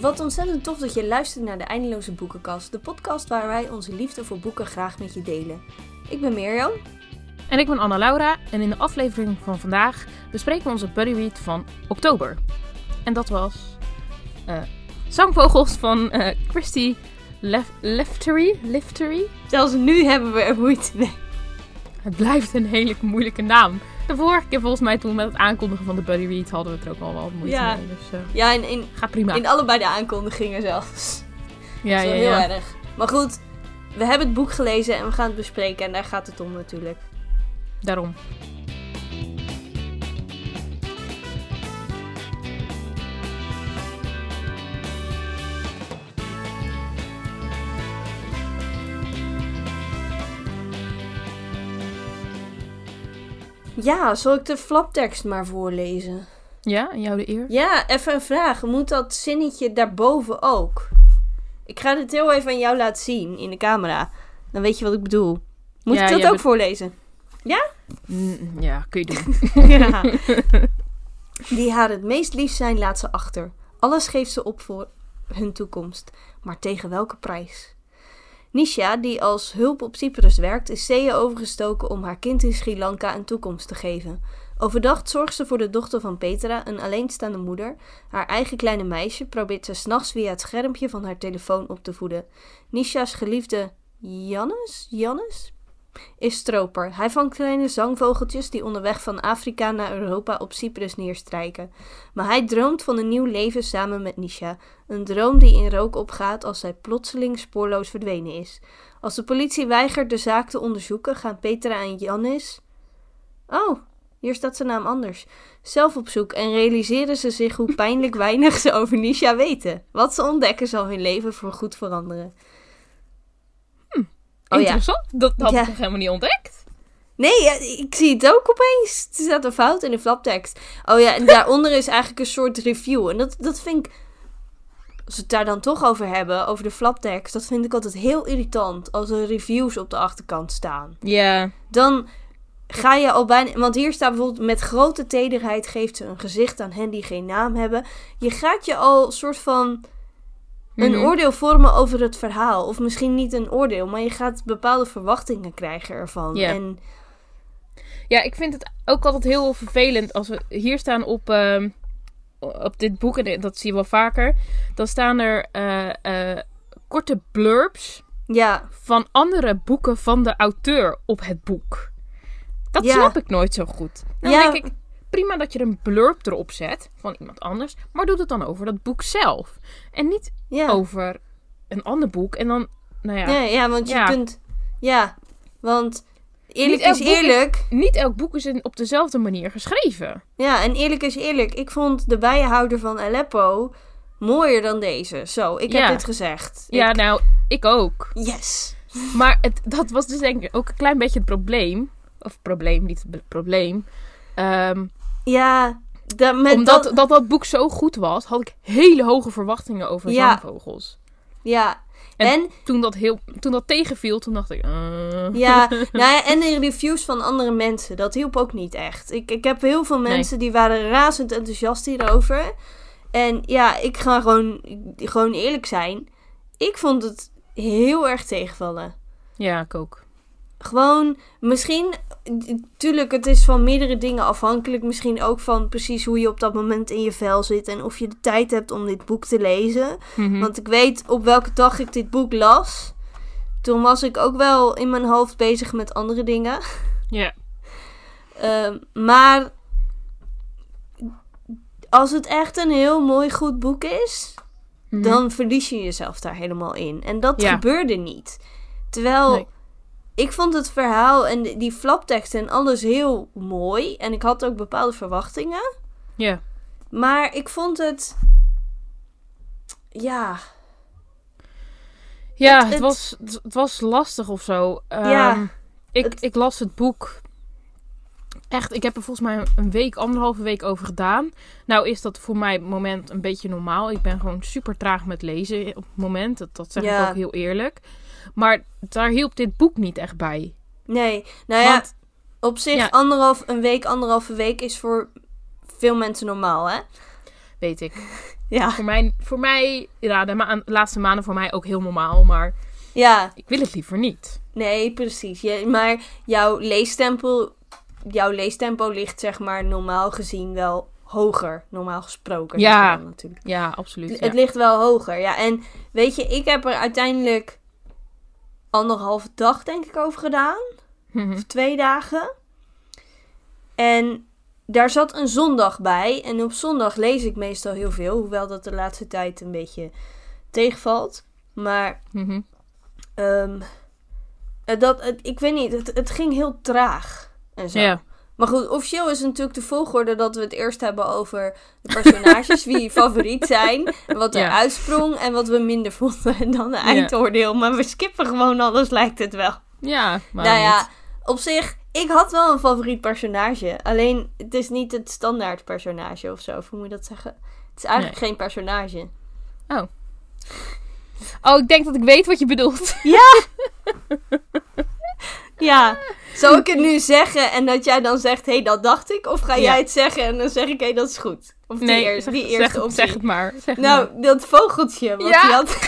Wat ontzettend tof dat je luistert naar de Eindeloze Boekenkast, de podcast waar wij onze liefde voor boeken graag met je delen. Ik ben Mirjam. En ik ben Anna Laura en in de aflevering van vandaag bespreken we onze buddy read van oktober. En dat was eh Zangvogels van eh, Christy Lef Leftery. Leftery. Zelfs nu hebben we er moeite mee. Het blijft een hele moeilijke naam. De vorige keer volgens mij toen met het aankondigen van de buddy read hadden we het er ook al wel moeite Ja. mee. Dus eh, Ja, in, in, gaat prima. in allebei de aankondigingen zelfs. ja, ja, heel ja. erg. Maar goed, we hebben het boek gelezen en we gaan het bespreken en daar gaat het om natuurlijk. Daarom. Ja, zal ik de flaptekst maar voorlezen? Ja, en jou de eer? Ja, even een vraag. Moet dat zinnetje daarboven ook? Ik ga dit heel even aan jou laten zien in de camera. Dan weet je wat ik bedoel. Moet Ja, ik dat ook bent- voorlezen? Mm, ja, kun je doen. Ja. Die haar het meest lief zijn, laat ze achter. Alles geeft ze op voor hun toekomst. Maar tegen welke prijs? Nisha, die als hulp op Cyprus werkt, is zeeën overgestoken om haar kind in Sri Lanka een toekomst te geven. Overdag zorgt ze voor de dochter van Petra, een alleenstaande moeder. Haar eigen kleine meisje probeert ze s'nachts via het schermpje van haar telefoon op te voeden. Nisha's geliefde Jannes? Jannes? Is stroper. Hij vangt kleine zangvogeltjes die onderweg van Afrika naar Europa op Cyprus neerstrijken. Maar hij droomt van een nieuw leven samen met Nisha. Een droom die in rook opgaat als zij plotseling spoorloos verdwenen is. Als de politie weigert de zaak te onderzoeken, gaan Petra en Jannis... Oh, hier staat zijn naam anders. Zelf op zoek en realiseren ze zich hoe pijnlijk weinig ze over Nisha weten. Wat ze ontdekken zal hun leven voorgoed veranderen. Oh ja. Interessant. Dat had Ja. ik nog helemaal niet ontdekt. Nee, ja, ik zie het ook opeens. Er staat een fout in de flaptekst. Oh ja, en daaronder is eigenlijk een soort review. En dat, dat vind ik... Als we het daar dan toch over hebben, over de flaptekst... dat vind ik altijd heel irritant als er reviews op de achterkant staan. Ja. Dan ga je al bijna... Want hier staat bijvoorbeeld... met grote tederheid geeft ze een gezicht aan hen die geen naam hebben. Je gaat je al soort van... Een Mhm. oordeel vormen over het verhaal. Of misschien niet een oordeel, maar je gaat bepaalde verwachtingen krijgen ervan. Ja. En Ja, ik vind het ook altijd heel vervelend als we hier staan op, ehm, op dit boek, en dat zie je wel vaker. Dan staan er eh, eh, korte blurbs ja, van andere boeken van de auteur op het boek. Dat Ja. snap ik nooit zo goed. Dan Ja. denk ik, prima dat je een blurb erop zet van iemand anders, maar doe het dan over dat boek zelf. En niet ja. over een ander boek. En dan, nou ja, Ja, ja, want je Ja. kunt... Ja, want eerlijk is eerlijk. niet elk boek is in- op dezelfde manier geschreven. Ja, en eerlijk is eerlijk. Ik vond de bijenhouder van Aleppo mooier dan deze. Zo, ik heb Ja. dit gezegd. Ja, Ik- nou, ik ook. Yes. Maar het, dat was dus denk ik ook een klein beetje het probleem. Of probleem, niet het probleem. Ehm, Ja, met omdat dat... dat... dat boek zo goed was, had ik hele hoge verwachtingen over Ja. zangvogels. Ja. En- En, Toen dat, heel, toen dat tegenviel, toen dacht ik... eh. ja, nou ja, en de reviews van andere mensen. Dat hielp ook niet echt. Ik, ik heb heel veel Nee. mensen die waren razend enthousiast hierover. En ja, ik ga gewoon, gewoon eerlijk zijn. Ik vond het heel erg tegenvallen. Ja, ik ook. Gewoon, misschien, tuurlijk, het is van meerdere dingen afhankelijk. Misschien ook van precies hoe je op dat moment in je vel zit en of je de tijd hebt om dit boek te lezen. Mhm. Want ik weet op welke dag ik dit boek las. Toen was ik ook wel in mijn hoofd bezig met andere dingen. Ja. Ehm, maar als het echt een heel mooi goed boek is, Mhm. dan verlies je jezelf daar helemaal in. En dat Ja. gebeurde niet. Terwijl Nee. Ik vond het verhaal en die- flaptekst en alles heel mooi. En ik had ook bepaalde verwachtingen. Ja. Maar ik vond het. Ja. Ja, Het- het, het- was, het was lastig of zo. Ja, Ehm, ik, ik las het boek. Echt, ik heb er volgens mij een week, anderhalve week over gedaan. Nou is dat voor mij op het moment een beetje normaal. Ik ben gewoon super traag met lezen op het moment. Dat, dat zeg Ja. ik ook heel eerlijk. Maar daar hielp dit boek niet echt bij. Nee. Nou ja, Want- op zich, ja. anderhalf, een week, anderhalve week is voor veel mensen normaal, hè? Weet ik. Ja, Voor mij, voor mij ja, de ma- laatste maanden voor mij ook heel normaal. Maar ja. ik wil het liever niet. Nee, precies. Je, maar jouw leestempo, jouw leestempo ligt zeg maar normaal gezien wel hoger. Normaal gesproken. Ja. natuurlijk. Ja, absoluut. Het ligt wel hoger, ja. En weet je, ik heb er uiteindelijk anderhalve dag denk ik over gedaan. Mhm. Of twee dagen. En daar zat een zondag bij. En op zondag lees ik meestal heel veel. Hoewel dat de laatste tijd een beetje tegenvalt. Maar Mhm. ehm, eh, dat, het, ik weet niet, het, het ging heel traag. En zo. Ja. Maar goed, officieel is natuurlijk de volgorde dat we het eerst hebben over de personages, wie je favoriet zijn, wat er Ja. uitsprong en wat we minder vonden en dan een eindoordeel. Maar we skippen gewoon alles, lijkt het wel. Ja, maar nou ja, niet. op zich, ik had wel een favoriet personage. Alleen, het is niet het standaard personage of zo, of hoe moet je dat zeggen? Het is eigenlijk geen personage. Oh, ik denk dat ik weet wat je bedoelt. Ja, zal ik het nu zeggen en dat jij dan zegt, hé, hey, dat dacht ik? Of ga Ja. jij het zeggen en dan zeg ik, hé, hey, dat is goed? Of die, Nee, eerste, zeg, die zeg, eerste het- optie? zeg het maar. Zeg Nou, maar. dat vogeltje. Wat Ja. die had.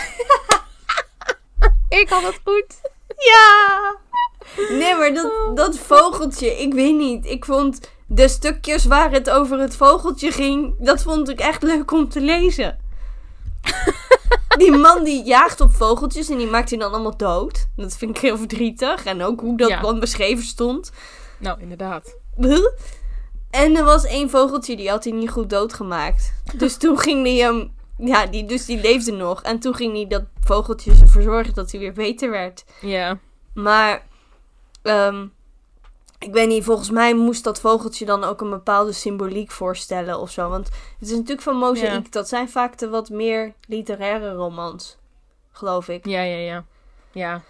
Ik had het goed. Ja! Nee, maar dat, dat vogeltje, ik weet niet. Ik vond de stukjes waar het over het vogeltje ging, dat vond ik echt leuk om te lezen. Die man die jaagt op vogeltjes en die maakt die dan allemaal dood. Dat vind ik heel verdrietig. En ook hoe dat Ja. dan beschreven stond. Nou, inderdaad. En er was één vogeltje die had hij niet goed doodgemaakt. Dus toen ging hij hem. Ja, die, dus die leefde nog. En toen ging hij dat vogeltje ervoor zorgen dat hij weer beter werd. Ja. Maar. ehm, ik weet niet, volgens mij moest dat vogeltje dan ook een bepaalde symboliek voorstellen of zo. Want het is natuurlijk van Mozaïek. Ja. Dat zijn vaak de wat meer literaire romans. Geloof ik. Ja, ja, ja. Ja.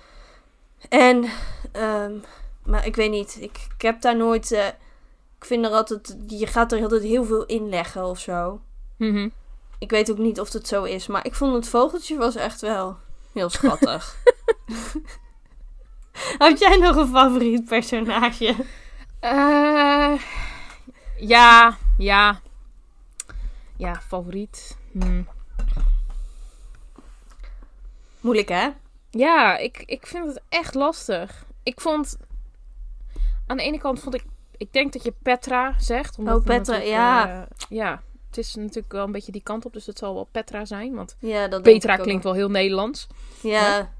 En, ehm, maar ik weet niet, ik, ik heb daar nooit, eh, ik vind er altijd, je gaat er altijd heel veel inleggen of zo. Mhm. Ik weet ook niet of het zo is, maar ik vond het vogeltje was echt wel heel schattig. Had jij nog een favoriet personage? Eh, ja, ja. Ja, favoriet. Hm. Moeilijk hè? Ja, ik, ik vind het echt lastig. Ik vond... Aan de ene kant vond ik... Ik denk dat je Petra zegt. Omdat Oh, Petra, ja. eh, ja, het is natuurlijk wel een beetje die kant op. Dus het zal wel Petra zijn. Want Ja, dat denk Petra klinkt wel heel Nederlands. Ja.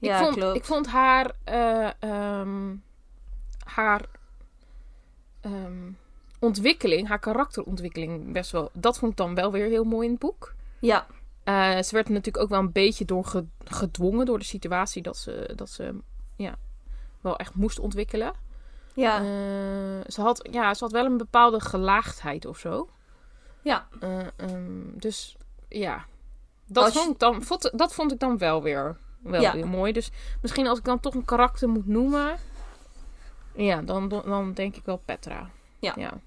Ja, ik, vond, klopt. ik vond haar... eh, ehm, haar... ehm, ontwikkeling, haar karakterontwikkeling best wel... Dat vond ik dan wel weer heel mooi in het boek. Ja, Eh, ze werd er natuurlijk ook wel een beetje door ge- gedwongen door de situatie dat ze, dat ze ja, wel echt moest ontwikkelen. ja, Eh, ze, had, ja, ze had wel een bepaalde gelaagdheid of zo. ja. Eh, ehm, dus ja, dat je- vond, dan, vond, dat vond ik dan wel weer, wel Ja. weer mooi. Dus misschien als ik dan toch een karakter moet noemen, ja, dan, dan denk ik wel Petra. Ja. ja.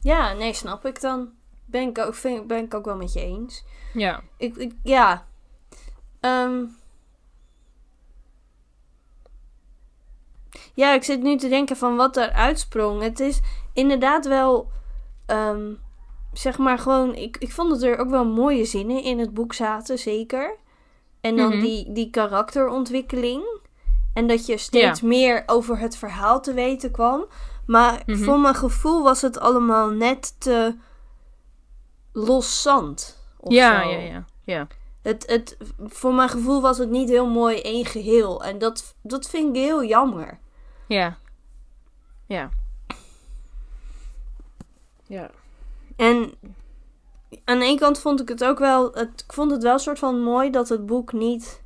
Ja, nee, snap ik dan. Ben ik ook, vind, ben ik ook wel met je eens. Ja. Ik, ik ja. Ehm. ja, ik zit nu te denken van wat er uitsprong. Het is inderdaad wel, ehm, zeg maar gewoon, ik, ik vond dat er ook wel mooie zinnen in het boek zaten, zeker. En dan Mhm. die, die karakterontwikkeling. En dat je steeds meer over het verhaal te weten kwam. Maar Mhm. voor mijn gevoel was het allemaal net te los zand. of Ja, ja, ja, ja. Het, het, voor mijn gevoel was het niet heel mooi één geheel. En dat, dat vind ik heel jammer. Ja. Ja. Ja. En aan de ene kant vond ik het ook wel... Het, ik vond het wel een soort van mooi dat het boek niet...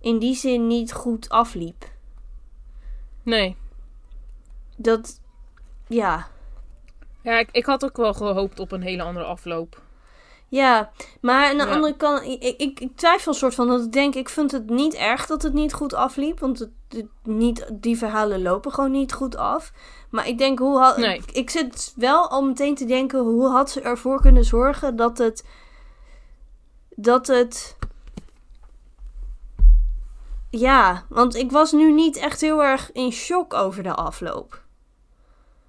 In die zin niet goed afliep. Nee. Dat... Ja. Ja, ik, ik had ook wel gehoopt op een hele andere afloop. Ja, maar aan de Ja. andere kant, ik, ik, ik twijfel een soort van dat ik denk, ik vind het niet erg dat het niet goed afliep, want het, het- niet, die verhalen lopen gewoon niet goed af. Maar ik denk, hoe had, Nee. ik, ik zit wel al meteen te denken, hoe had ze ervoor kunnen zorgen dat het, dat het, ja, want ik was nu niet echt heel erg in shock over de afloop.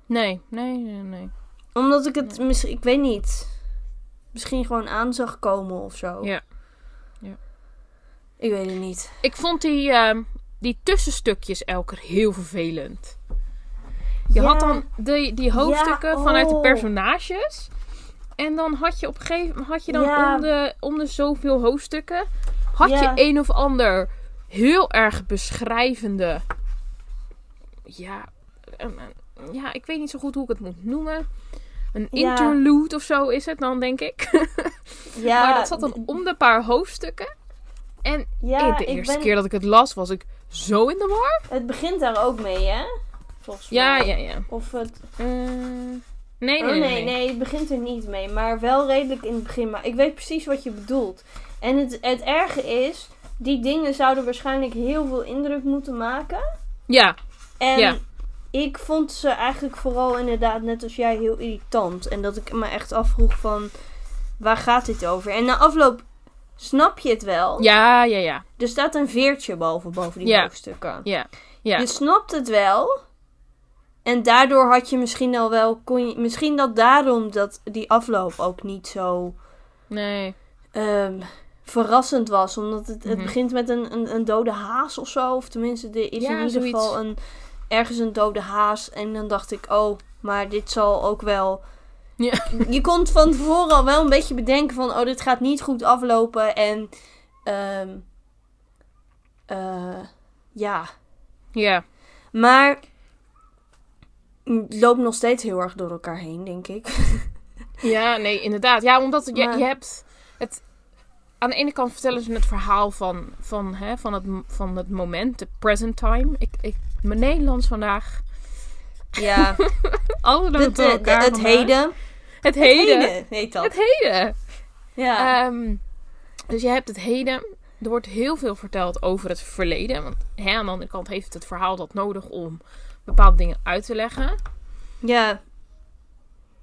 Nee, nee, nee, nee. Omdat ik het, misschien, ik weet niet. Misschien gewoon aan zag komen of zo. Ja. Ja. Ik weet het niet. Ik vond die, ehm, die tussenstukjes elke keer heel vervelend. Je Ja. had dan die, die hoofdstukken Ja, vanuit de oh. personages. En dan had je op een gegeven moment had je dan Ja. om, de, om de zoveel hoofdstukken. Had je een of ander heel erg beschrijvende. Ja, een- ja, ik weet niet zo goed hoe ik het moet noemen. Een Ja. interlude of zo is het dan, denk ik. Ja, maar dat zat dan om de paar hoofdstukken. En ja, de ik eerste ben- keer dat ik het las, was ik zo in de war. Het begint daar ook mee, hè? Volgens Ja, mij. ja, ja. Of het... Eh, nee, nee, Oh, nee, nee, nee, het begint er niet mee. Maar wel redelijk in het begin. Maar ik weet precies wat je bedoelt. En het, het erge is... Die dingen zouden waarschijnlijk heel veel indruk moeten maken. Ja, En Ja. Ik vond ze eigenlijk vooral inderdaad, net als jij, heel irritant. En dat ik me echt afvroeg van... Waar gaat dit over? En na afloop snap je het wel. ja, ja, ja. Er staat een veertje boven, boven die Ja. hoofdstukken. Ja, ja. Je snapt het wel. En daardoor had je misschien al wel... Kon je, misschien dat daarom dat die afloop ook niet zo Nee. ehm, verrassend was. Omdat het, het Mhm. begint met een, een, een dode haas of zo. Of tenminste, er is Ja, in ieder zoiets. geval een, ergens een dode haas. En dan dacht ik, oh, maar dit zal ook wel... Ja. Je kon van tevoren al wel een beetje bedenken van... Oh, dit gaat niet goed aflopen. En... ehm, eh, ja, Ja. maar het loopt nog steeds heel erg door elkaar heen, denk ik. Ja, nee, inderdaad. Ja, omdat je, Maar- je hebt het... Aan de ene kant vertellen ze het verhaal van, van, hè, van, het, van het moment, de present time. Ik, ik, mijn Nederlands vandaag. Ja, Alles het, door eh, het vandaag. heden. Het heden. Heden heet dat. Het heden. Ja. Ehm, dus je hebt het heden. Er wordt heel veel verteld over het verleden. Want hè, aan de andere kant heeft het verhaal dat nodig om bepaalde dingen uit te leggen. ja,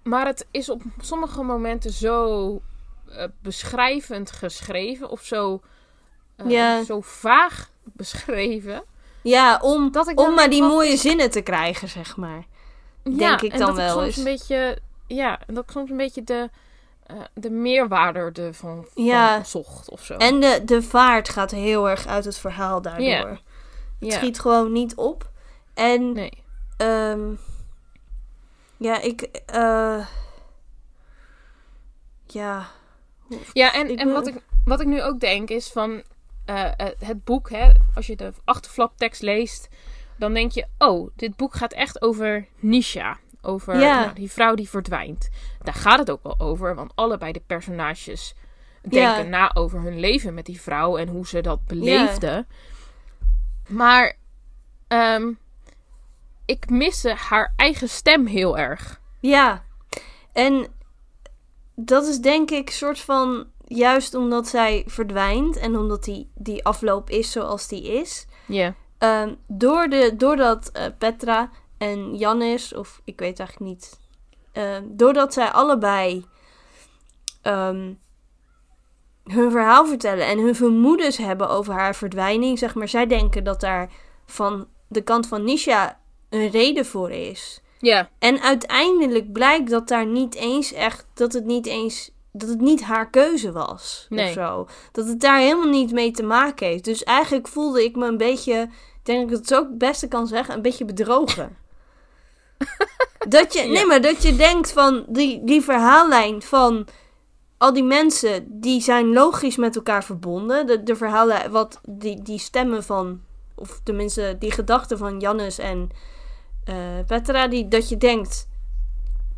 Maar het is op sommige momenten zo eh, beschrijvend geschreven. Of zo, eh, Ja. zo vaag beschreven. Ja, om, Dat ik om maar die wat- mooie zinnen te krijgen, zeg maar. Denk ik en dan dat wel ik soms eens. een beetje... Ja, en dat ik soms een beetje de, eh, de meerwaarde ervan van Ja. zocht of zo. En de, de vaart gaat heel erg uit het verhaal daardoor. Ja. Het schiet gewoon niet op. En Nee. Ehm, ja, ik. eh ja. Ja, en, en wat, ik, wat ik nu ook denk is van eh, eh, het boek, hè, als je de achterflaptekst leest, dan denk je, oh, dit boek gaat echt over Nisha. Over Ja. nou, die vrouw die verdwijnt. Daar gaat het ook wel over, want allebei de personages denken Ja. na over hun leven met die vrouw en hoe ze dat beleefden. Maar ehm, ik miste haar eigen stem heel erg. Ja. En dat is denk ik soort van. Juist omdat zij verdwijnt en omdat die, die afloop is zoals die is. Ja. Ehm, door de, doordat eh, Petra en Jannis, of ik weet eigenlijk niet. ehm, doordat zij allebei ehm, hun verhaal vertellen en hun vermoedens hebben over haar verdwijning. Zeg maar, zij denken dat daar van de kant van Nisha een reden voor is. Ja. En uiteindelijk blijkt dat daar niet eens echt, dat het niet eens, dat het niet haar keuze was. Nee. Of zo. Dat het daar helemaal niet mee te maken heeft. Dus eigenlijk voelde ik me een beetje, ik denk dat ik het zo het beste kan zeggen, een beetje bedrogen. dat je, Ja. nee, maar dat je denkt van die, die verhaallijn van al die mensen, die zijn logisch met elkaar verbonden. De, de verhalen, wat die, die stemmen van, of tenminste die gedachten van Jannes en eh, Petra, die, dat je denkt,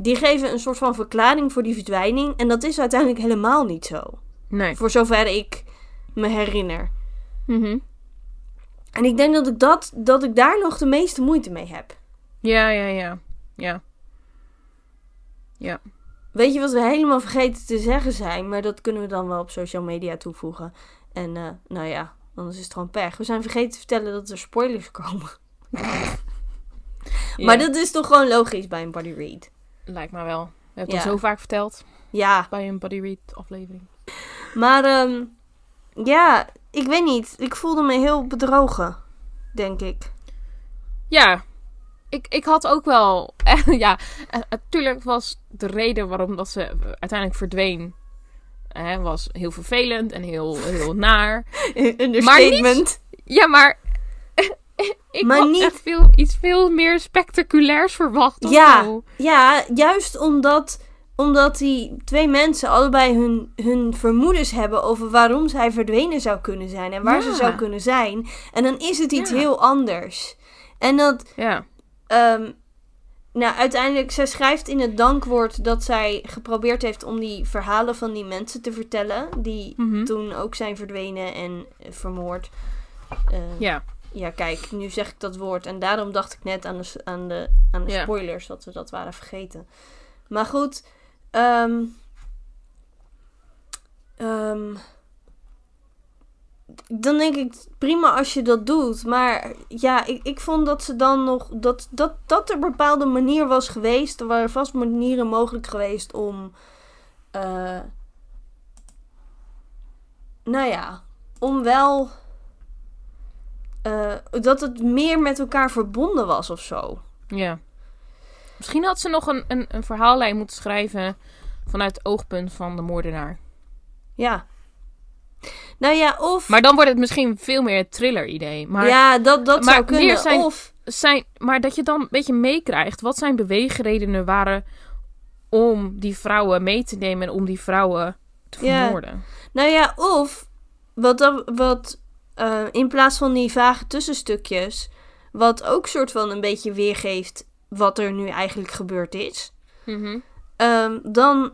die geven een soort van verklaring voor die verdwijning. En dat is uiteindelijk helemaal niet zo. Nee. Voor zover ik me herinner. Mhm. En ik denk dat ik, dat, dat ik daar nog de meeste moeite mee heb. Ja, ja, ja. Ja. Ja. Weet je wat we helemaal vergeten te zeggen zijn? Maar dat kunnen we dan wel op social media toevoegen. En eh, nou ja, anders is het gewoon pech. We zijn vergeten te vertellen dat er spoilers komen. Maar dat is toch gewoon logisch bij een body read. Lijkt me wel. We hebben het al zo vaak verteld Ja, bij een body read aflevering. maar ehm, ja, ik weet niet. Ik voelde me heel bedrogen, denk ik. Ja, ik, ik had ook wel... ja, eh, natuurlijk was de reden waarom dat ze uiteindelijk verdween... hè, was heel vervelend en heel, heel naar. Understatement. Ja, maar ik Maar had niet- echt veel, iets veel meer spectaculairs verwacht. Ja. Ja, juist omdat, omdat die twee mensen allebei hun, hun vermoedens hebben over waarom zij verdwenen zou kunnen zijn en waar Ja. ze zou kunnen zijn. En dan is het iets Ja. heel anders. En dat, Ja. ehm, nou, uiteindelijk, zij schrijft in het dankwoord dat zij geprobeerd heeft om die verhalen van die mensen te vertellen, die Mhm. toen ook zijn verdwenen en vermoord. Eh, Ja. Ja, kijk, nu zeg ik dat woord. En daarom dacht ik net aan de, aan de, aan de spoilers dat we dat waren vergeten. Maar goed. ehm, ehm, dan denk ik prima als je dat doet. Maar ja, ik, ik vond dat ze dan nog. Dat, dat, dat er een bepaalde manier was geweest. Er waren vast manieren mogelijk geweest om. eh, nou ja, om wel eh, dat het meer met elkaar verbonden was of zo. Ja. Misschien had ze nog een, een, een verhaallijn moeten schrijven vanuit het oogpunt van de moordenaar. Ja. Nou ja, of. Maar dan wordt het misschien veel meer het thriller-idee. Maar, ja, dat, dat maar zou kunnen. zijn- Of. zijn, maar dat je dan een beetje meekrijgt wat zijn beweegredenen waren om die vrouwen mee te nemen en om die vrouwen te Ja. vermoorden. Nou ja, of. Wat, dat, wat eh, in plaats van die vage tussenstukjes. Wat ook soort van een beetje weergeeft wat er nu eigenlijk gebeurd is. Mhm. ehm, dan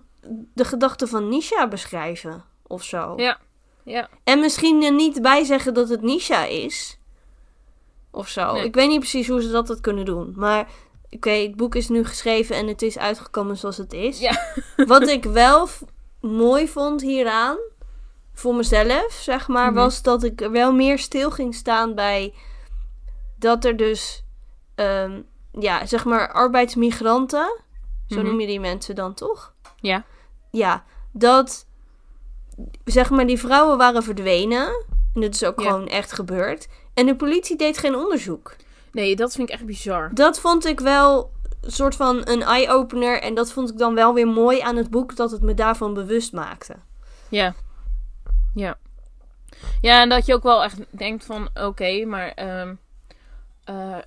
de gedachten van Nisha beschrijven. Of zo. Ja. Ja. En misschien er niet bij zeggen dat het Nisha is. Of zo. Nee. Ik weet niet precies hoe ze dat had kunnen doen. Maar oké, het boek is nu geschreven en het is uitgekomen zoals het is. Ja. Wat ik wel mooi vond hieraan, voor mezelf, zeg maar, Mhm. was dat ik er wel meer stil ging staan bij dat er dus, ehm, ja, zeg maar, arbeidsmigranten, zo Mhm. noem je die mensen dan toch? Ja. Ja, dat, zeg maar, die vrouwen waren verdwenen. En dat is ook Ja. gewoon echt gebeurd. En de politie deed geen onderzoek. Nee, dat vind ik echt bizar. Dat vond ik wel een soort van een eye-opener. En dat vond ik dan wel weer mooi aan het boek, dat het me daarvan bewust maakte. Ja. Ja. Ja, en dat je ook wel echt denkt van, oké, maar ehm, eh,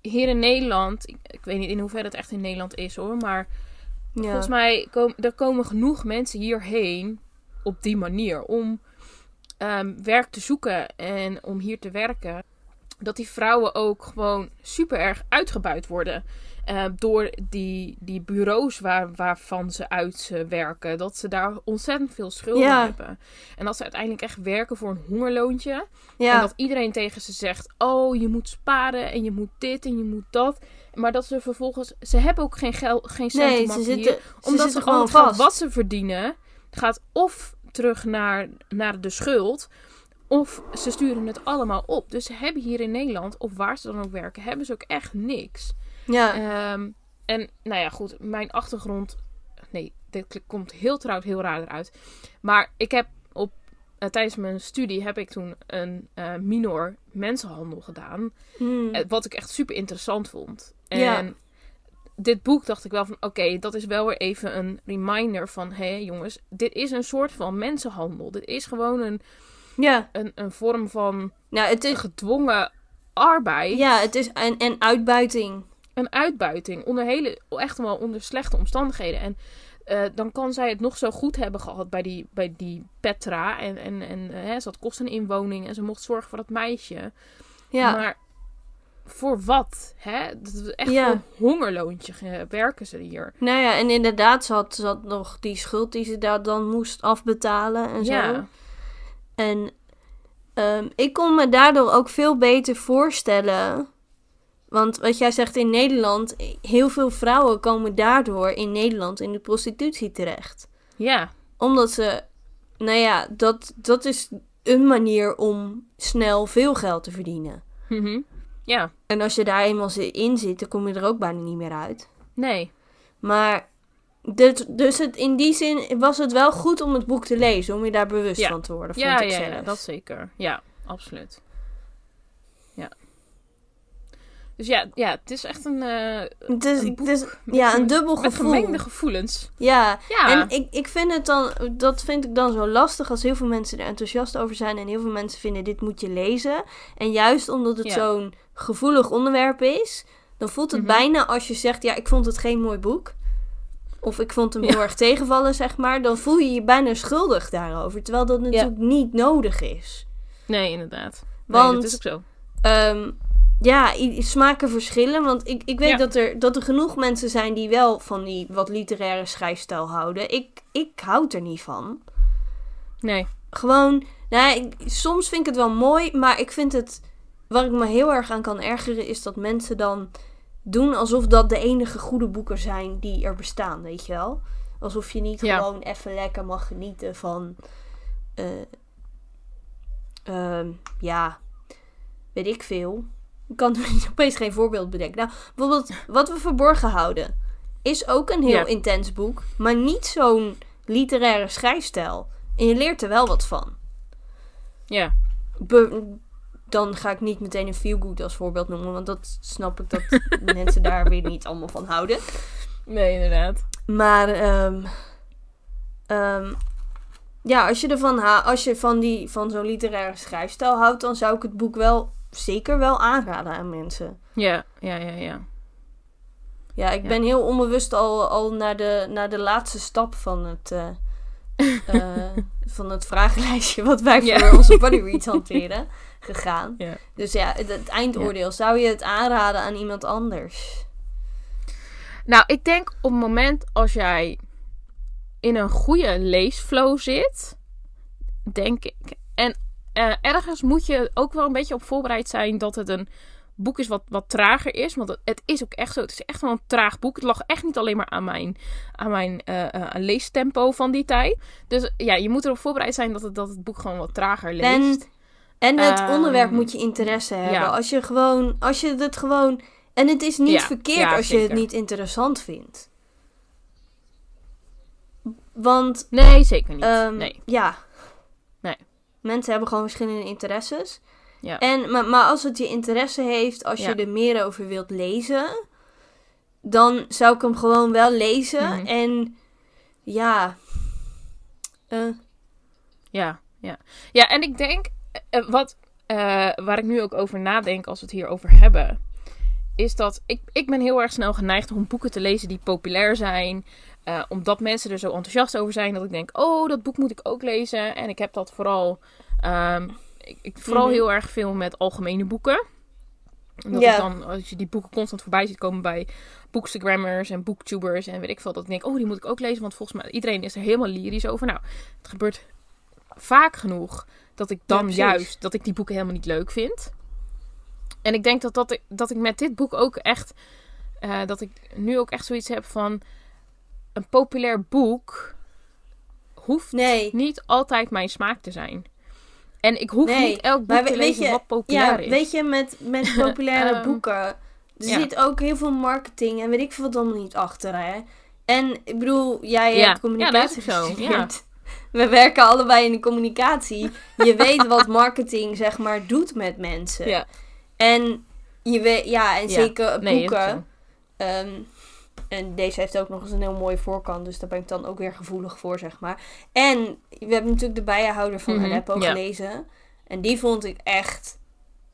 hier in Nederland, ik, ik weet niet in hoeverre het echt in Nederland is hoor, maar Ja. volgens mij komen er komen genoeg mensen hierheen op die manier om ehm, werk te zoeken en om hier te werken. Dat die vrouwen ook gewoon super erg uitgebuit worden. eh, door die, die bureaus waar, waarvan ze uitwerken. Dat ze daar ontzettend veel schulden Ja. hebben. En dat ze uiteindelijk echt werken voor een hongerloontje. ja. En dat iedereen tegen ze zegt: Oh, je moet sparen en je moet dit en je moet dat. Maar dat ze vervolgens. Ze hebben ook geen, geld, geen cent nee, ze hier, zitten, ze omdat ze al gewoon het geld vast. wat ze verdienen. gaat of terug naar, naar de schuld. Of ze sturen het allemaal op. Dus ze hebben hier in Nederland, of waar ze dan ook werken, hebben ze ook echt niks. Ja. Ehm, en nou ja, goed, mijn achtergrond. Nee, dit komt heel trouwens heel raar eruit. Maar ik heb op, eh, tijdens mijn studie heb ik toen een eh, minor mensenhandel gedaan. Hmm. Eh, Wat ik echt super interessant vond. En Ja. dit boek dacht ik wel van, oké, dat is wel weer even een reminder van, hé jongens, dit is een soort van mensenhandel. Dit is gewoon een, ja. een, een vorm van Nou, het is, gedwongen arbeid. ja, het is en, en uitbuiting. Een uitbuiting onder hele, echt wel onder slechte omstandigheden. En eh, dan kan zij het nog zo goed hebben gehad bij die, bij die Petra. En, en, en eh, hè, ze had kosten een inwoning en ze mocht zorgen voor dat meisje. Ja. Maar voor wat? Hè? Dat is echt Ja. een hongerloontje ge- werken ze hier. Nou ja, en inderdaad, ze had, ze had nog die schuld die ze daar dan moest afbetalen en zo. En ehm, ik kon me daardoor ook veel beter voorstellen. Want wat jij zegt in Nederland, heel veel vrouwen komen daardoor in Nederland in de prostitutie terecht. Ja. Omdat ze, nou ja, dat, dat is een manier om snel veel geld te verdienen. Mhm. Ja. En als je daar eenmaal in zit, dan kom je er ook bijna niet meer uit. Nee. Maar dit, dus het, in die zin was het wel goed om het boek te lezen, om je daar bewust Ja. van te worden. Ja, vond ik ja, zelf. ja, dat zeker. Ja, absoluut. Ja. Dus ja, ja, het is echt een, Het is, Een boek met ja, een dubbel met gevoel. gemengde gevoelens. Ja, Ja, en ik, ik vind het dan, dat vind ik dan zo lastig als heel veel mensen er enthousiast over zijn en heel veel mensen vinden dit moet je lezen. En juist omdat het zo'n gevoelig onderwerp is, dan voelt het Mhm. bijna als je zegt, ja, ik vond het geen mooi boek. Of ik vond hem heel erg tegenvallen, zeg maar. Dan voel je je bijna schuldig daarover. Terwijl dat natuurlijk niet nodig is. nee, inderdaad. Nee, Want dat is ook zo. Ehm, ja, smaken verschillen. Want ik, ik weet Ja. dat, er, dat er genoeg mensen zijn die wel van die wat literaire schrijfstijl houden. Ik, ik houd er niet van. Nee. Gewoon, nou, ik- soms vind ik het wel mooi, maar ik vind het. Waar ik me heel erg aan kan ergeren, is dat mensen dan doen alsof dat de enige goede boeken zijn die er bestaan, weet je wel? Alsof je niet Ja. gewoon even lekker mag genieten van. eh, ehm, ja, weet ik veel. Ik kan er opeens geen voorbeeld bedenken. Nou, bijvoorbeeld, wat we verborgen houden, is ook een heel Ja. intens boek, maar niet zo'n literaire schrijfstijl. En je leert er wel wat van. Ja. Be- dan ga ik niet meteen een feel-good als voorbeeld noemen, want dat snap ik dat mensen daar weer niet allemaal van houden. Nee, inderdaad. Maar ehm, ehm, ja, als je ervan ha als je van, die, van zo'n literaire schrijfstijl houdt, dan zou ik het boek wel zeker wel aanraden aan mensen. Ja, ja, ja, ja. Ja, ik Ja. ben heel onbewust al, al naar, de, naar de laatste stap van het, eh, eh, van het vragenlijstje wat wij Ja. voor onze body reads hanteren gegaan. Ja. Dus ja, het, het eindoordeel. Zou je het aanraden aan iemand anders? Nou, ik denk op het moment als jij in een goede leesflow zit, denk ik. En eh, ergens moet je ook wel een beetje op voorbereid zijn dat het een boek is wat, wat trager is. Want het, het is ook echt zo. Het is echt wel een traag boek. Het lag echt niet alleen maar aan mijn, aan mijn eh, eh, leestempo van die tijd. Dus ja, je moet erop voorbereid zijn dat het, dat het boek gewoon wat trager leest. En het Ehm, onderwerp moet je interesse hebben. ja. Als je gewoon, als je het gewoon. En het is niet Ja, verkeerd ja, als je het niet interessant vindt. Want Nee, zeker niet. Ehm, nee. Ja. Nee. Mensen hebben gewoon verschillende interesses. Ja. En, maar, maar als het je interesse heeft, als je er meer over wilt lezen, dan zou ik hem gewoon wel lezen. Mhm. En ja. eh, Ja, ja. Ja, en ik denk, wat, eh, waar ik nu ook over nadenk als we het hier over hebben, is dat ik, ik ben heel erg snel geneigd om boeken te lezen die populair zijn. eh, omdat mensen er zo enthousiast over zijn dat ik denk, oh, dat boek moet ik ook lezen. En ik heb dat vooral, ehm, ik, ik, vooral Mhm. heel erg veel met algemene boeken. En dat dan, als je die boeken constant voorbij ziet komen bij boekstagrammers en booktubers en weet ik veel, dat ik denk, oh, die moet ik ook lezen, want volgens mij iedereen is er helemaal lyrisch over. Nou, het gebeurt vaak genoeg dat ik dan juist, dat ik die boeken helemaal niet leuk vind. En ik denk dat, dat, ik, dat ik met dit boek ook echt, eh, dat ik nu ook echt zoiets heb van, een populair boek hoeft nee. niet altijd mijn smaak te zijn. En ik hoef Nee, niet elk boek te lezen je- wat populair Ja, is. weet je, met, met populaire Ehm, boeken. Er ja. zit ook heel veel marketing en weet ik veel allemaal niet achter, hè? En ik bedoel, jij Ja. hebt communicatie Ja, dat is zo. We werken allebei in de communicatie. Je weet wat marketing, zeg maar, doet met mensen. Ja, En je weet, ja, en zeker nee, boeken. Ehm, en deze heeft ook nog eens een heel mooie voorkant, dus daar ben ik dan ook weer gevoelig voor, zeg maar. En we hebben natuurlijk de bijenhouder van Mhm, Aleppo gelezen. En die vond ik echt,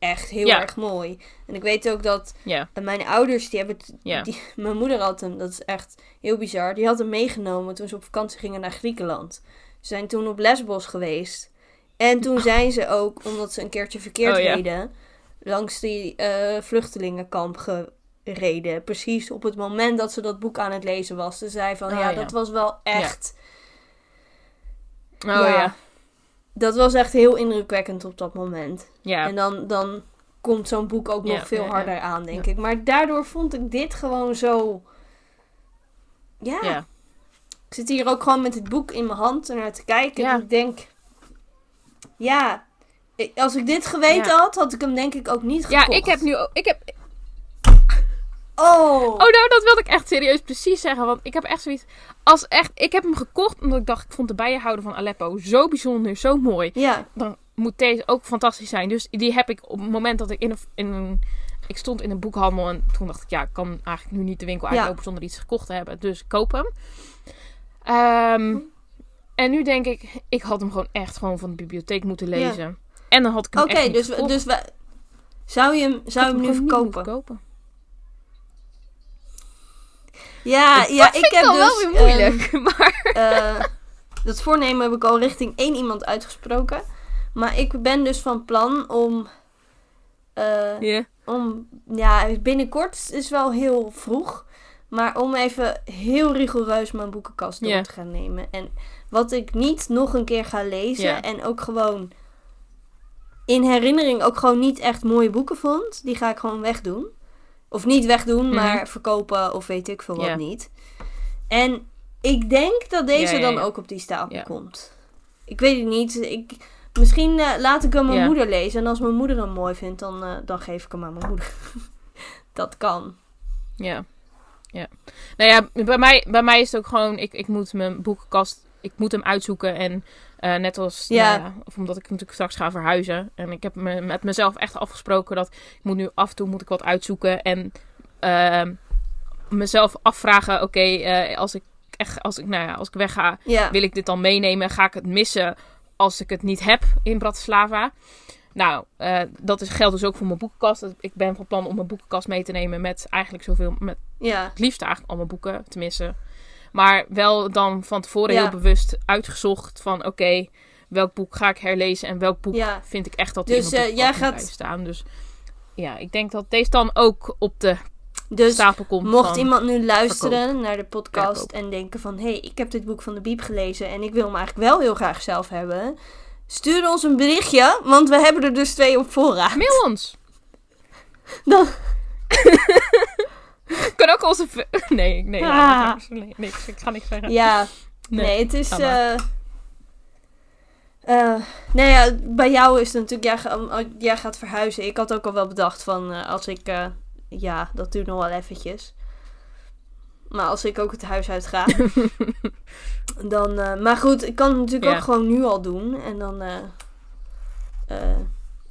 echt heel Ja. erg mooi. En ik weet ook dat Ja, en mijn ouders, die hebben Ja. die, mijn moeder had hem, dat is echt heel bizar. Die had hem meegenomen toen ze op vakantie gingen naar Griekenland. Ze zijn toen op Lesbos geweest. En toen zijn ze ook, omdat ze een keertje verkeerd Oh, reden, langs die eh, vluchtelingenkamp gereden. Precies op het moment dat ze dat boek aan het lezen was. Ze zei van, Oh, ja, ja. dat was wel echt, oh ja. Ja. dat was echt heel indrukwekkend op dat moment. Ja, En dan, dan komt zo'n boek ook Ja, nog veel ja, ja. harder aan, denk ik. Maar daardoor vond ik dit gewoon zo. Ja. ja. Ik zit hier ook gewoon met het boek in mijn hand ernaar te kijken. Ja. En ik denk. Ja. Als ik dit geweten Ja. had, had ik hem denk ik ook niet ja, gekocht. ik heb nu ook, ik heb, Oh! oh nou, dat wilde ik echt serieus precies zeggen, want ik heb echt zoiets, als echt, ik heb hem gekocht omdat ik dacht, ik vond de bijenhouder van Aleppo zo bijzonder, zo mooi. Ja. Dan moet deze ook fantastisch zijn. Dus die heb ik op het moment dat ik in een, in een ik stond in een boekhandel en toen dacht ik, ja, ik kan eigenlijk nu niet de winkel Ja. uitlopen zonder iets gekocht te hebben. Dus ik koop hem. Ehm, en nu denk ik, ik had hem gewoon echt gewoon van de bibliotheek moeten Ja. lezen. En dan had ik hem Oké, dus, gekocht. dus we, zou je hem, zou je hem nu verkopen? Ja, Dat ja, ik heb dus... wel weer ehm, moeilijk. maar eh, dat voornemen heb ik al richting één iemand uitgesproken. Maar ik ben dus van plan om... eh, om ja, binnenkort is wel heel vroeg. Maar om even heel rigoureus mijn boekenkast door te gaan nemen. En wat ik niet nog een keer ga lezen. En ook gewoon in herinnering ook gewoon niet echt mooie boeken vond. Die ga ik gewoon wegdoen. Of niet wegdoen, Mhm. maar verkopen of weet ik veel wat niet. En ik denk dat deze Ja, ja, dan ook op die stapel komt. Ik weet het niet. Ik, misschien eh, laat ik hem mijn moeder lezen. En als mijn moeder hem mooi vindt, dan, eh, dan geef ik hem aan mijn moeder. dat kan. Ja. ja. Nou ja, bij mij, bij mij is het ook gewoon, ik, ik moet mijn boekenkast, ik moet hem uitzoeken. En eh, net als, Ja. nou ja, of omdat ik natuurlijk straks ga verhuizen. En ik heb me, met mezelf echt afgesproken dat ik moet nu af en toe moet ik wat uitzoeken. En ehm, mezelf afvragen, oké, eh, als ik echt, als ik, nou ja, als ik wegga, Ja. wil ik dit dan meenemen? Ga ik het missen als ik het niet heb in Bratislava? Nou, eh, dat is, geldt dus ook voor mijn boekenkast. Ik ben van plan om mijn boekenkast mee te nemen met eigenlijk zoveel, met Ja. het liefst eigenlijk al mijn boeken te missen. Maar wel dan van tevoren Ja. heel bewust uitgezocht van oké, welk boek ga ik herlezen en welk boek Ja. vind ik echt dat Dus, in mijn eh, boekenkast jij gaat- staan. Dus ja, ik denk dat deze dan ook op de Dus stapel komt. mocht iemand nu luisteren verkoop. naar de podcast Verkoop. en denken van... hé, hey, ik heb dit boek van de Biep gelezen en ik wil hem eigenlijk wel heel graag zelf hebben... Stuur ons een berichtje, want we hebben er dus twee op voorraad. Mail ons! Dan- kan ook onze... v- Nee, nee, Ah. ja, nee, niks. Ik ga niks zeggen. Ja, Nee. nee, het is... eh eh, nou ja, bij jou is het natuurlijk... Jij, ga- jij gaat verhuizen. Ik had ook al wel bedacht van... eh, als ik... eh, ja, dat duurt nog wel eventjes. Maar als ik ook het huis uit ga... dan... maar goed, ik kan het natuurlijk Ja. ook gewoon nu al doen. En dan... nou,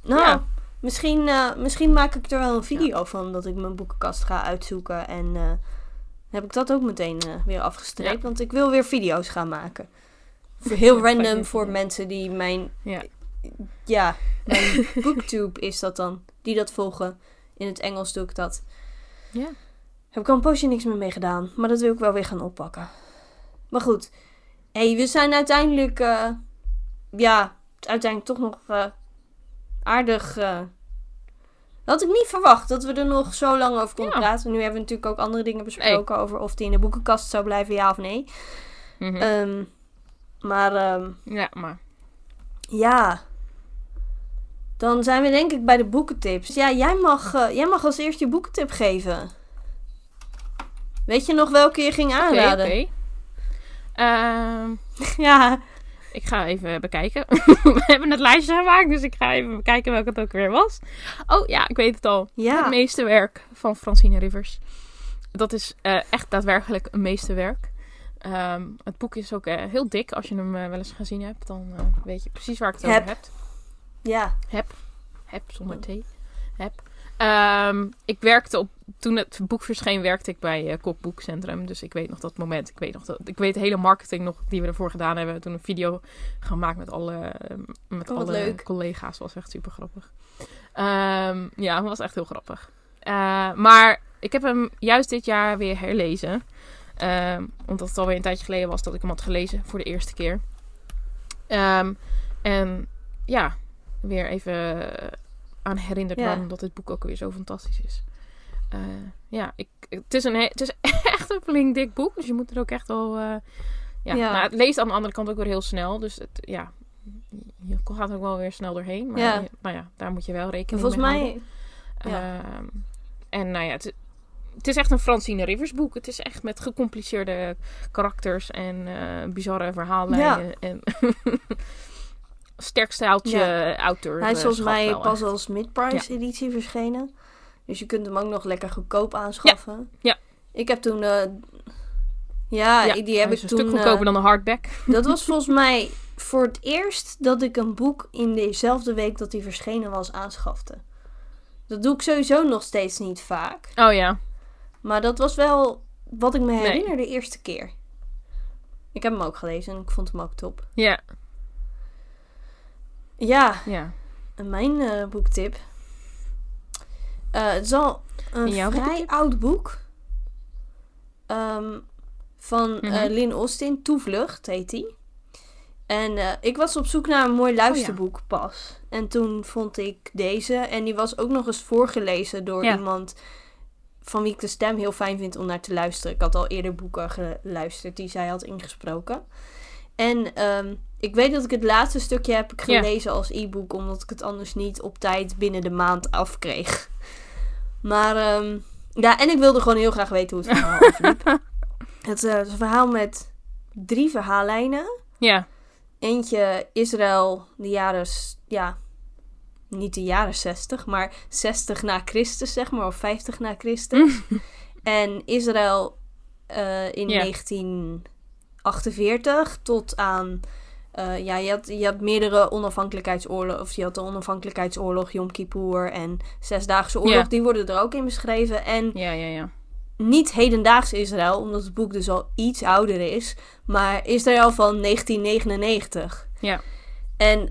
Ja. Misschien, eh, misschien maak ik er wel een video van... dat ik mijn boekenkast ga uitzoeken. En... eh, heb ik dat ook meteen eh, weer afgestreept. Ja. Want ik wil weer video's gaan maken. Voor heel Ja, random voor mensen die mijn... Ja. Ja, mijn booktube is dat dan. Die dat volgen. In het Engels doe ik dat. Ja. Heb ik al een poosje niks meer mee gedaan. Maar dat wil ik wel weer gaan oppakken. Maar goed. hey, we zijn uiteindelijk... ja, uiteindelijk toch nog aardig... eh, dat had ik niet verwacht dat we er nog zo lang over konden Ja. praten. Nu hebben we natuurlijk ook andere dingen besproken over of die in de boekenkast zou blijven, ja of nee. Mhm. Ehm, maar ehm, ja, maar... ja, dan zijn we denk ik bij de boekentips. Ja, jij mag, eh, jij mag als eerst je boekentip geven. Weet je nog welke je ging aanraden? oké. Ehm, Ja, Ik ga even bekijken. We hebben het lijstje gemaakt, dus ik ga even bekijken welke het ook weer was. Oh ja, ik weet het al. ja. Het meesterwerk van Francine Rivers. Dat is eh, echt daadwerkelijk een meesterwerk. Ehm, het boek is ook eh, heel dik. Als je hem eh, wel eens gezien hebt, dan weet je precies waar ik het Heb. over heb. ja. Heb, zonder T. Heb. Ehm, ik werkte op, toen het boek verscheen, werkte ik bij eh Kokboekcentrum. Dus ik weet nog dat moment. Ik weet nog dat, ik weet de hele marketing nog die we ervoor gedaan hebben. Toen een video gemaakt met alle, eh, met Oh, alle leuk. collega's. was echt super grappig. Ehm, ja, het was echt heel grappig. Eh, maar ik heb hem juist dit jaar weer herlezen. Ehm, omdat het alweer een tijdje geleden was dat ik hem had gelezen voor de eerste keer. Ehm, en ja, weer even aan herinnerd Ja. waarom dat dit boek ook weer zo fantastisch is. Eh, ja, ik, het, is een, he- het is echt een flink dik boek. Dus je moet er ook echt wel... eh, ja, Ja. Nou, het leest aan de andere kant ook weer heel snel. Dus het, ja, je gaat ook wel weer snel doorheen. Maar Ja. nou ja, daar moet je wel rekening Volgens mee houden. mij, ja. Ehm, en nou ja, het, het is echt een Francine Rivers boek. Het is echt met gecompliceerde karakters en eh, bizarre verhaallijnen. En sterk stijltje auteur. hij is volgens mij wel pas echt. als mid-price editie verschenen. Dus je kunt hem ook nog lekker goedkoop aanschaffen. Ja. Ik heb toen... eh, ja, Ja, die heb ik een toen... stuk goedkoper eh, dan de hardback. Dat was volgens mij voor het eerst dat ik een boek in dezelfde week dat die verschenen was aanschafte. Dat doe ik sowieso nog steeds niet vaak. Oh ja. Maar dat was wel wat ik me Nee. herinner de eerste keer. Ik heb hem ook gelezen en ik vond hem ook top. Ja. Ja, Ja. en mijn eh, boektip. Eh, het is al een vrij oud boek. Ehm, van eh, Mhm. Lynn Austin. Toevlucht heet die. En eh, ik was op zoek naar een mooi luisterboek pas. En toen vond ik deze. En die was ook nog eens voorgelezen door Ja. iemand van wie ik de stem heel fijn vind om naar te luisteren. Ik had al eerder boeken geluisterd die zij had ingesproken. En ehm, ik weet dat ik het laatste stukje heb gelezen als e-book, omdat ik het anders niet op tijd binnen de maand afkreeg. Maar ehm, ja, en ik wilde gewoon heel graag weten hoe het verhaal afliep. Het eh, is een verhaal met drie verhaallijnen. Ja. Eentje Israël, de jaren, ja, niet de jaren 60, maar 60 na Christus, zeg maar, of 50 na Christus. en Israël eh, in Ja. 1948 tot aan, eh, ja, je had, je had meerdere onafhankelijkheidsoorlogen, of je had de onafhankelijkheidsoorlog, Yom Kippur en Zesdaagse Oorlog, Ja. die worden er ook in beschreven. En Ja, ja, ja. niet hedendaags Israël, omdat het boek dus al iets ouder is, maar Israël van 1999. Ja. En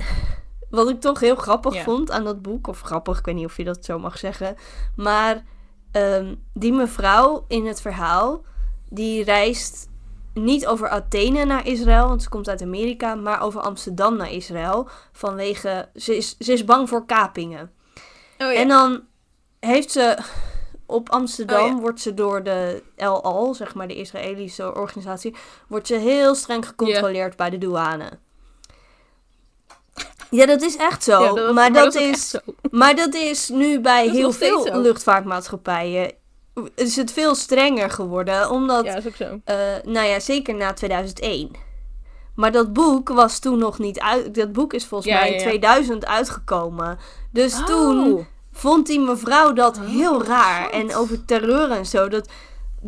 wat ik toch heel grappig Ja. vond aan dat boek, of grappig, ik weet niet of je dat zo mag zeggen, maar ehm, die mevrouw in het verhaal, die reist niet over Athene naar Israël, want ze komt uit Amerika, maar over Amsterdam naar Israël, vanwege, ze is, ze is bang voor kapingen. Oh En dan heeft ze op Amsterdam Oh ja. wordt ze door de El Al, zeg maar de Israëlische organisatie, wordt ze heel streng gecontroleerd bij de douane. Ja, dat is echt zo. Ja, dat- maar, dat, is, zo. maar dat is nu bij Dat heel veel luchtvaartmaatschappijen is het veel strenger geworden, omdat Ja, dat is ook zo. eh, nou ja, zeker na 2001. Maar dat boek was toen nog niet uit. Dat boek is volgens Ja, mij in ja. 2000 uitgekomen. Dus Oh. toen vond die mevrouw dat Oh, heel raar. En over terreur en zo. Dat,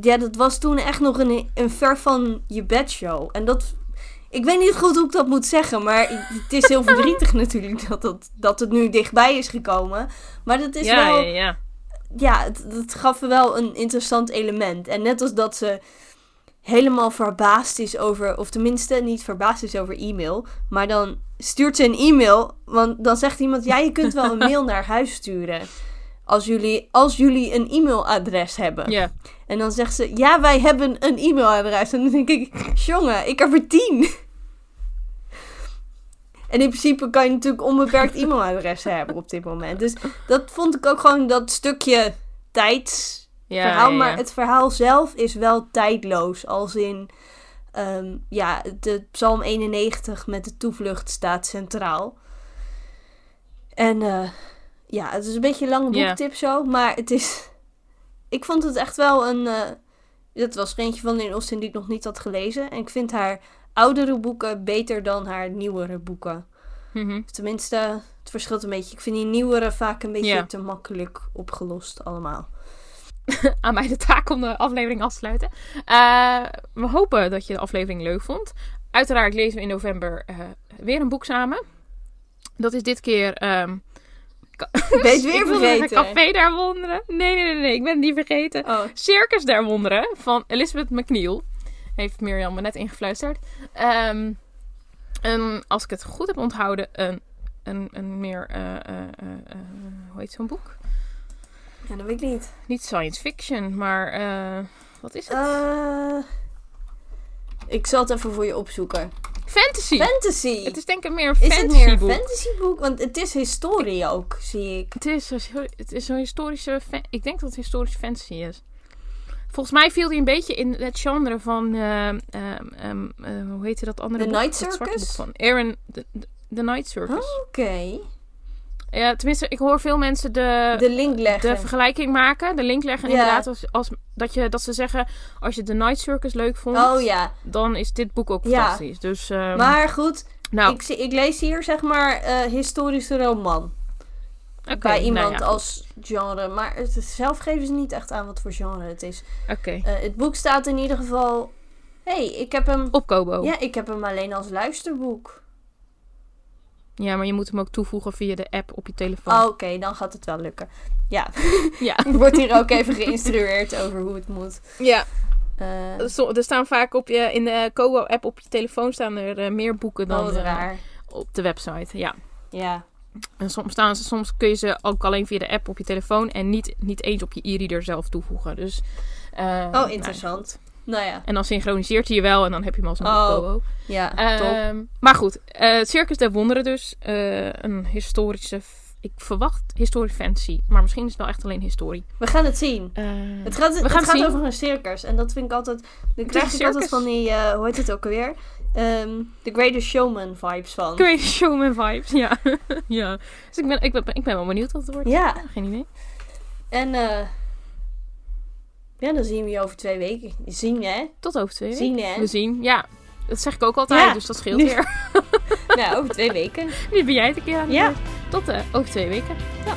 ja, dat was toen echt nog een, een ver van je bedshow. En dat. Ik weet niet goed hoe ik dat moet zeggen. Maar het is heel verdrietig natuurlijk dat, dat, dat het nu dichtbij is gekomen. Maar dat is ja, wel ja, het, het gaf wel een interessant element. En net als dat ze helemaal verbaasd is over, of tenminste niet verbaasd is over e-mail, maar dan stuurt ze een e-mail, want dan zegt iemand, ja, je kunt wel een mail naar huis sturen. Als jullie, als jullie een e-mailadres hebben. Ja. En dan zegt ze, ja, wij hebben een e-mailadres. En dan denk ik, jongen, ik heb er tien. En in principe kan je natuurlijk onbeperkt e-mailadressen hebben op dit moment. Dus dat vond ik ook gewoon dat stukje tijdsverhaal. Ja. Maar het verhaal zelf is wel tijdloos. Als in, ehm, ja, de Psalm 91 met de toevlucht staat centraal. En eh, ja, het is een beetje een lange boektip zo. Maar het is... Ik vond het echt wel een... eh dat was er eentje van Lynn Austin die ik nog niet had gelezen. En ik vind haar oudere boeken beter dan haar nieuwere boeken. Mhm. Tenminste, het verschilt een beetje. Ik vind die nieuwere vaak een beetje te makkelijk opgelost allemaal. aan mij de taak om de aflevering af te sluiten. Eh, we hopen dat je de aflevering leuk vond. Uiteraard lezen we in november eh, weer een boek samen. Dat is dit keer... ehm Ben je het weer vergeten? Café der Wonderen. Nee, nee, nee, nee. Ik ben het niet vergeten. Oh, Circus der Wonderen van Elizabeth McNeil. Heeft Mirjam me net ingefluisterd. Ehm, als ik het goed heb onthouden, een, een, een meer... eh, eh, eh, hoe heet zo'n boek? ja, dat weet ik niet. Niet science fiction, maar... wat is het? Ik zal het even voor je opzoeken. Fantasy. Fantasy! Het is denk ik meer een is het fantasy meer een boek. fantasyboek? Want het is historie ook, zie ik. Het is, het is een historische... Ik denk dat het historische fantasy is. Volgens mij viel hij een beetje in het genre van... eh, ehm, ehm, eh, hoe heette dat andere The boek? Night Circus? boek van Aaron... The, Night Circus. Oké. Ja, tenminste, ik hoor veel mensen de, De link leggen. de vergelijking maken. De link leggen Ja. inderdaad. Als, als, dat, je, dat ze zeggen, als je The Night Circus leuk vond... oh ja. dan is dit boek ook fantastisch. Dus, ehm, Maar goed, nou, ik, ik lees hier zeg maar eh, historische roman. Bij iemand nou ja, als genre. Maar het, zelf geven ze niet echt aan wat voor genre het is. Oké, Eh, het boek staat in ieder geval... hey, ik heb hem... op Kobo. Ja, ik heb hem alleen als luisterboek. Ja, maar je moet hem ook toevoegen via de app op je telefoon. Oh, Oké, dan gaat het wel lukken. Ja, Ja. ik word hier ook even geïnstrueerd over hoe het moet. ja. Eh Er staan vaak op je, in de Kobo-app op je telefoon staan er eh, meer boeken dan oh, raar. op de website. Ja. Ja. En soms, staan ze, soms kun je ze ook alleen via de app op je telefoon en niet, niet eens op je e-reader zelf toevoegen. Dus, eh, Oh, nou, interessant. Nou ja. en dan synchroniseert hij je wel en dan heb je hem alsnog Oh, op Kobo. Ja, top. Ehm, maar goed, het Circus der Wonderen dus. eh, een historische, ik verwacht historische fantasy. Maar misschien is het wel echt alleen historie. We gaan het zien. Het gaat, We het gaan gaat zien. over een circus. En dat vind ik altijd... Dan krijg een ik altijd van die... hoe heet het ook alweer? Ehm The Greatest Showman vibes van. Great Showman vibes, ja. ja. Dus ik ben, ik, ben, ik ben wel benieuwd wat het wordt. Ja. Geen idee. En eh ja, dan zien we je over twee weken. Zien, hè? Tot over twee weken. Zien, hè? We zien, ja. Dat zeg ik ook altijd, Ja. dus dat scheelt Nu- weer. nou, over twee weken. Nu ben jij het een keer aan de Ja. Tot eh, over twee weken. Ja.